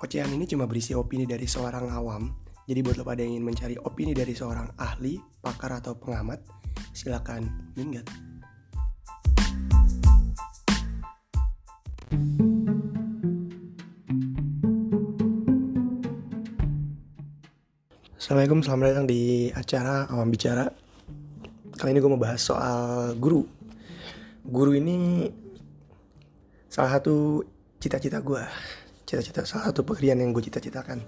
Ocehan ini cuma berisi opini dari seorang awam. Jadi buat lo pada yang ingin mencari opini dari seorang ahli, pakar atau pengamat, silakan minggat. Assalamualaikum, selamat datang di acara Awam Bicara. Kali ini gue mau bahas soal guru. Guru ini salah satu cita-cita gue. Cita-cita salah satu pekerjaan yang gue cita-citakan.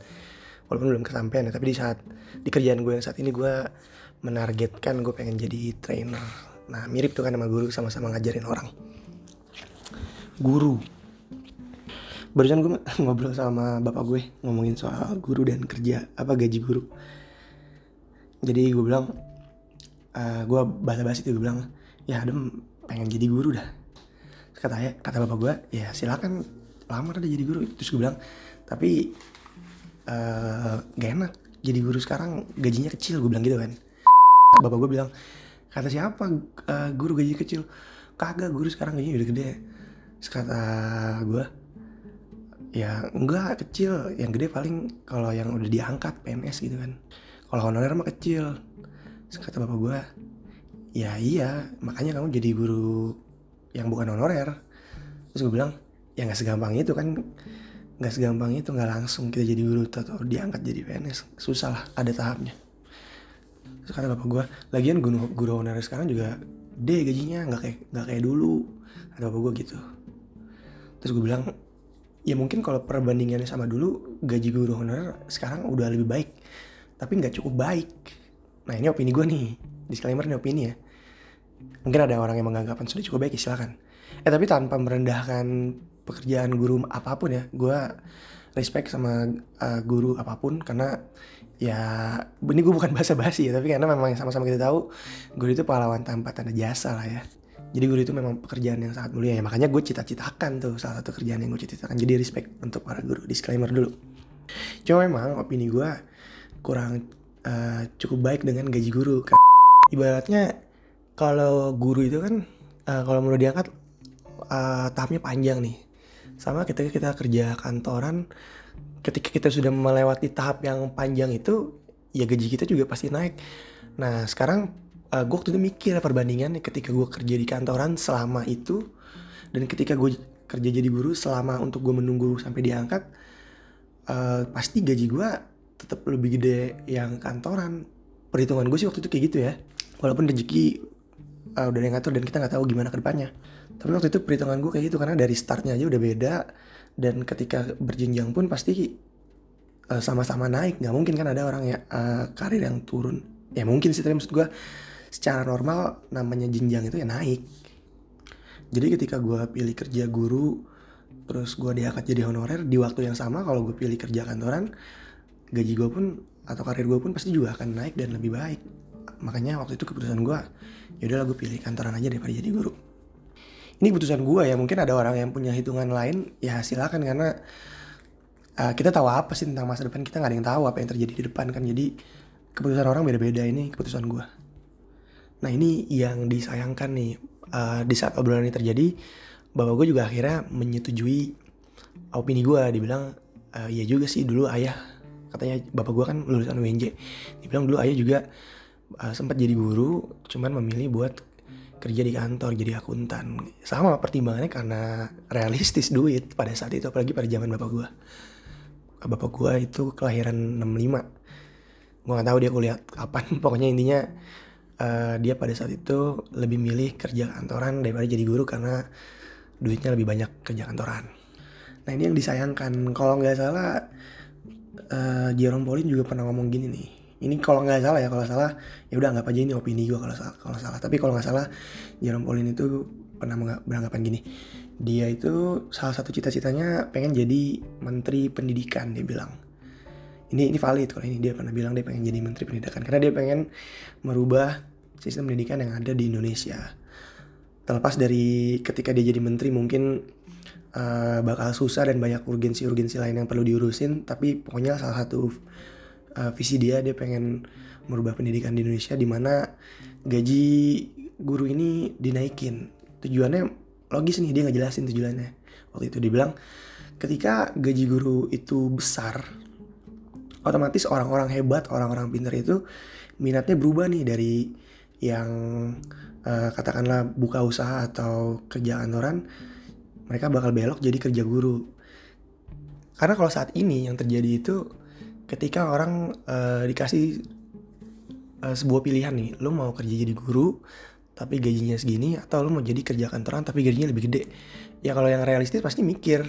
Walaupun belum kesampaian ya, tapi di saat di kerjaan gue yang saat ini gue menargetkan gue pengen jadi trainer. Nah mirip tuh kan sama guru sama-sama ngajarin orang. Guru. Barusan gue ngobrol sama bapak gue ngomongin soal guru dan kerja apa gaji guru. Jadi gue bilang, uh, gue basa-basi tuh gue bilang, ya Adem pengen jadi guru dah. Kata ya, kata bapak gue, ya silakan lamar deh jadi guru. Terus gue bilang, tapi uh, gak enak jadi guru sekarang gajinya kecil gue bilang gitu kan. Bapak gue bilang, kata siapa uh, guru gaji kecil? Kagak guru sekarang gajinya udah gede. Kata gue, ya enggak kecil yang gede paling kalau yang udah diangkat PNS gitu kan kalau honorer mah kecil Terus kata bapak gue ya iya makanya kamu jadi guru yang bukan honorer terus gue bilang ya nggak segampang itu kan. Nggak segampang itu nggak langsung kita jadi guru atau diangkat jadi PNS susah lah ada tahapnya. Terus bapak gue lagian guru guru honorer sekarang juga gede gajinya nggak kayak nggak kayak dulu. Ada bapak gue gitu. Terus gue bilang ya mungkin kalau perbandingannya sama dulu gaji guru honorer sekarang udah lebih baik. Tapi nggak cukup baik. Nah ini opini gue nih. Disclaimer ini opini ya. Mungkin ada orang yang menganggapkan sudah cukup baik ya silakan. Eh tapi tanpa merendahkan pekerjaan guru apa pun ya gue respect sama uh, guru apa pun karena ya ini gue bukan bahasa basi ya tapi karena memang sama-sama kita tahu guru itu pahlawan tanpa tanda jasa lah ya. Jadi guru itu memang pekerjaan yang sangat mulia ya makanya gue cita-citakan tuh salah satu kerjaan yang gue cita-citakan. Jadi respect untuk para guru disclaimer dulu. Cuma memang opini gue kurang uh, cukup baik dengan gaji guru. Ibaratnya kalau guru itu kan uh, kalau mau diangkat uh, tahapnya panjang nih sama ketika kita kerja kantoran ketika kita sudah melewati tahap yang panjang itu ya gaji kita juga pasti naik. Nah sekarang uh, gue waktu itu mikir perbandingan ketika gue kerja di kantoran selama itu dan ketika gue kerja jadi guru selama untuk gue menunggu sampai diangkat uh, pasti gaji gue tetap lebih gede yang kantoran. Perhitungan gue sih waktu itu kayak gitu ya. Walaupun rezeki uh, udah yang ngatur dan kita nggak tahu gimana ke depannya. Tapi waktu itu perhitungan gue kayak gitu karena dari startnya aja udah beda dan ketika berjenjang pun pasti sama-sama uh, naik. Nggak mungkin kan ada orang ya uh, karir yang turun. Ya mungkin sih tapi maksud gue secara normal namanya jenjang itu ya naik. Jadi ketika gue pilih kerja guru terus gue diangkat jadi honorer di waktu yang sama kalau gue pilih kerja kantoran gaji gue pun atau karir gue pun pasti juga akan naik dan lebih baik makanya waktu itu keputusan gue ya udahlah gue pilih kantoran aja daripada jadi guru. Ini keputusan gue ya mungkin ada orang yang punya hitungan lain ya silakan karena uh, kita tahu apa sih tentang masa depan kita nggak ada yang tahu apa yang terjadi di depan kan? Jadi keputusan orang beda-beda ini keputusan gue nah ini yang disayangkan nih uh, di saat obrolan ini terjadi bapak gue juga akhirnya menyetujui opini gue dibilang uh, iya juga sih dulu ayah katanya bapak gue kan lulusan UNJ dibilang dulu ayah juga uh, sempat jadi guru cuman memilih buat kerja di kantor jadi akuntan. Sama pertimbangannya karena realistis duit pada saat itu apalagi pada zaman bapak gue bapak gue itu kelahiran 65 gue nggak tahu dia kuliah kapan pokoknya intinya uh, dia pada saat itu lebih milih kerja kantoran daripada jadi guru karena duitnya lebih banyak kerja kantoran. Nah ini yang disayangkan. Kalau nggak salah uh, Jerome Pauline juga pernah ngomong gini nih ini kalau nggak salah ya kalau salah ya udah nggak aja ini opini gue kalau salah kalau salah. Tapi kalau nggak salah Jerome Pauline itu pernah beranggapan gini. Dia itu salah satu cita-citanya pengen jadi menteri pendidikan dia bilang. Ini ini valid kalau ini. Dia pernah bilang dia pengen jadi menteri pendidikan. Karena dia pengen merubah sistem pendidikan yang ada di Indonesia. Terlepas dari ketika dia jadi menteri mungkin uh, bakal susah dan banyak urgensi-urgensi lain yang perlu diurusin. Tapi pokoknya salah satu uh, visi dia dia pengen merubah pendidikan di Indonesia di mana gaji guru ini dinaikin. Tujuannya logis nih dia ngejelasin tujuannya. Waktu itu dia bilang ketika gaji guru itu besar otomatis orang-orang hebat orang-orang pintar itu minatnya berubah nih dari yang uh, katakanlah buka usaha atau kerja kantoran mereka bakal belok jadi kerja guru. Karena kalau saat ini yang terjadi itu ketika orang uh, dikasih uh, sebuah pilihan nih lo mau kerja jadi guru tapi gajinya segini atau lo mau jadi kerja kantoran tapi gajinya lebih gede. Ya kalau yang realistis pasti mikir.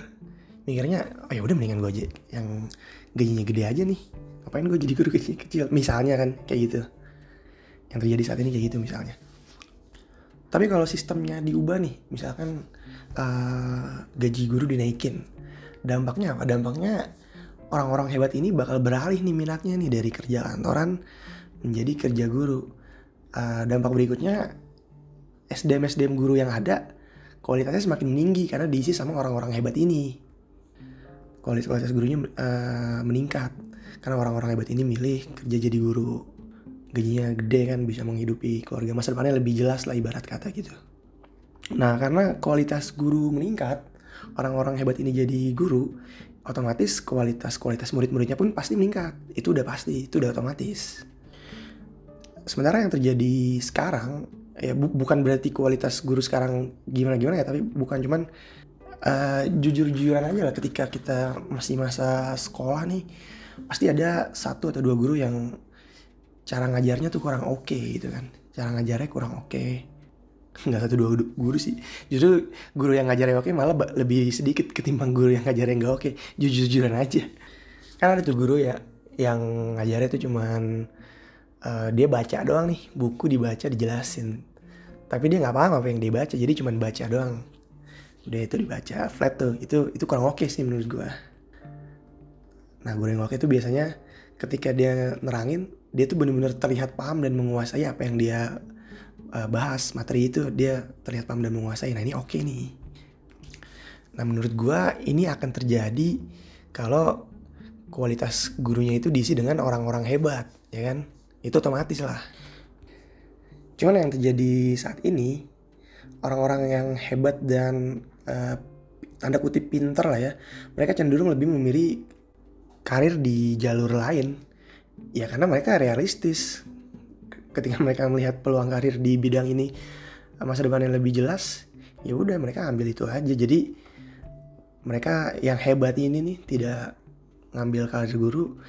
Mikirnya oh ya udah mendingan gue aja yang gajinya gede aja nih. Ngapain gue jadi guru kecil kecil? Misalnya kan kayak gitu. Yang terjadi saat ini kayak gitu misalnya. Tapi kalau sistemnya diubah nih misalkan uh, gaji guru dinaikin. Dampaknya apa? Dampaknya orang-orang hebat ini bakal beralih nih minatnya nih dari kerja kantoran menjadi kerja guru. Uh, dampak berikutnya SDM SDM guru yang ada kualitasnya semakin tinggi karena diisi sama orang-orang hebat ini. Kualitas kualitas gurunya uh, meningkat karena orang-orang hebat ini milih kerja jadi guru. Gajinya gede kan bisa menghidupi keluarga. Masa depannya lebih jelas lah ibarat kata gitu. Nah karena kualitas guru meningkat orang-orang hebat ini jadi guru otomatis kualitas kualitas murid-muridnya pun pasti meningkat. Itu udah pasti itu udah otomatis. Sementara yang terjadi sekarang ya bu bukan berarti kualitas guru sekarang gimana gimana ya tapi bukan cuman uh, jujur-jujuran aja lah ketika kita masih masa sekolah nih pasti ada satu atau dua guru yang cara ngajarnya tuh kurang oke okay, gitu kan. Cara ngajarnya kurang oke. okay. Nggak satu dua guru sih. Justru guru yang ngajarnya oke malah lebih sedikit ketimbang guru yang ngajarnya nggak oke. Okay. jujur-jujuran aja. Kan ada tuh guru ya yang ngajarnya tuh cuman uh, dia baca doang nih. Buku dibaca dijelasin. Tapi dia nggak paham apa yang dia baca jadi cuman baca doang. Udah itu dibaca flat tuh. Itu itu kurang oke sih menurut gue nah gue yang oke itu biasanya ketika dia nerangin dia tuh bener-bener terlihat paham dan menguasai apa yang dia uh, bahas materi itu dia terlihat paham dan menguasai. Nah ini oke okay nih. Nah menurut gue ini akan terjadi kalau kualitas gurunya itu diisi dengan orang-orang hebat ya kan? Itu otomatis lah. Cuman yang terjadi saat ini orang-orang yang hebat dan uh, tanda kutip pinter lah ya mereka cenderung lebih memilih karir di jalur lain. Ya karena mereka realistis ketika mereka melihat peluang karir di bidang ini masa depan yang lebih jelas ya udah mereka ambil itu aja. Jadi mereka yang hebat ini nih tidak ngambil karir guru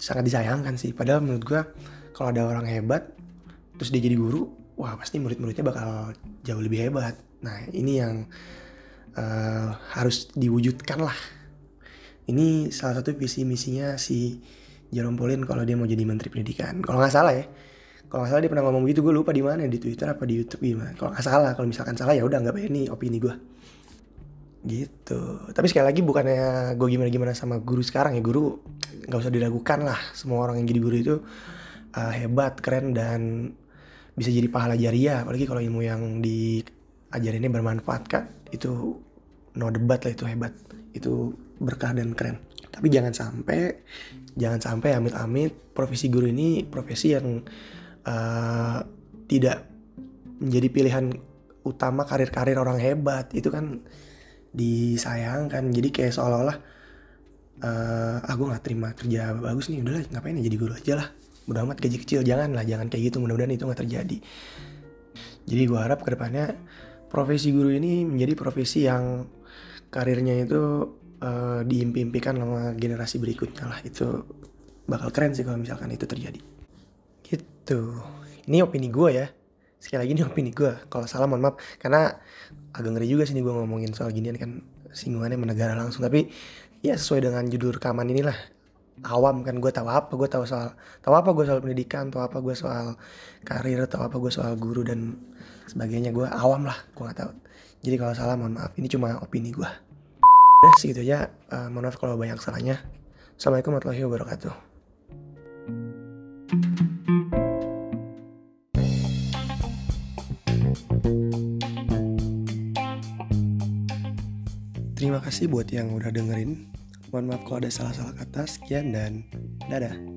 sangat disayangkan sih. Padahal menurut gua kalau ada orang hebat terus dia jadi guru wah pasti murid-muridnya bakal jauh lebih hebat. Nah ini yang uh, harus diwujudkan lah. Ini salah satu visi misinya si Jerome Pauline kalau dia mau jadi menteri pendidikan. Kalau nggak salah ya kalau nggak salah dia pernah ngomong gitu gue lupa di mana di Twitter apa di YouTube gimana kalau nggak salah kalau misalkan salah ya udah nggak ini opini gue gitu. Tapi sekali lagi bukannya gue gimana gimana sama guru sekarang ya guru nggak usah diragukan lah. Semua orang yang jadi guru itu uh, hebat keren dan bisa jadi pahala jariah. Apalagi kalau ilmu yang di ajarinnya bermanfaat kan itu no debat lah itu hebat. Itu berkah dan keren. Tapi jangan sampai jangan sampai amit-amit profesi guru ini profesi yang uh, tidak menjadi pilihan utama karir-karir orang hebat. Itu kan disayangkan. Jadi kayak seolah-olah uh, aku nggak terima kerja bagus nih udahlah ngapain ya jadi guru aja lah. Mudah amat gaji kecil jangan lah jangan kayak gitu. Mudah-mudahan itu nggak terjadi. Jadi gue harap ke depannya profesi guru ini menjadi profesi yang karirnya itu uh, diimpi-impikan sama generasi berikutnya lah. Itu bakal keren sih kalau misalkan itu terjadi gitu. Ini opini gue ya. Sekali lagi ini opini gue kalau salah mohon maaf. Karena agak ngeri juga sih nih gue ngomongin soal ginian kan singgungannya menegara langsung. Tapi ya sesuai dengan judul rekaman inilah. Awam kan gue tahu apa gue tahu soal tahu apa gue soal pendidikan tahu apa gue soal karir tahu apa gue soal guru dan sebagainya. Gue awam lah gue nggak tahu. Jadi kalau salah mohon maaf. Ini cuma opini gue udah segitu aja. Uh, mohon maaf kalau banyak salahnya. Assalamualaikum warahmatullahi wabarakatuh kasih buat yang udah dengerin. Mohon maaf kalau ada salah-salah kata. Sekian dan dadah.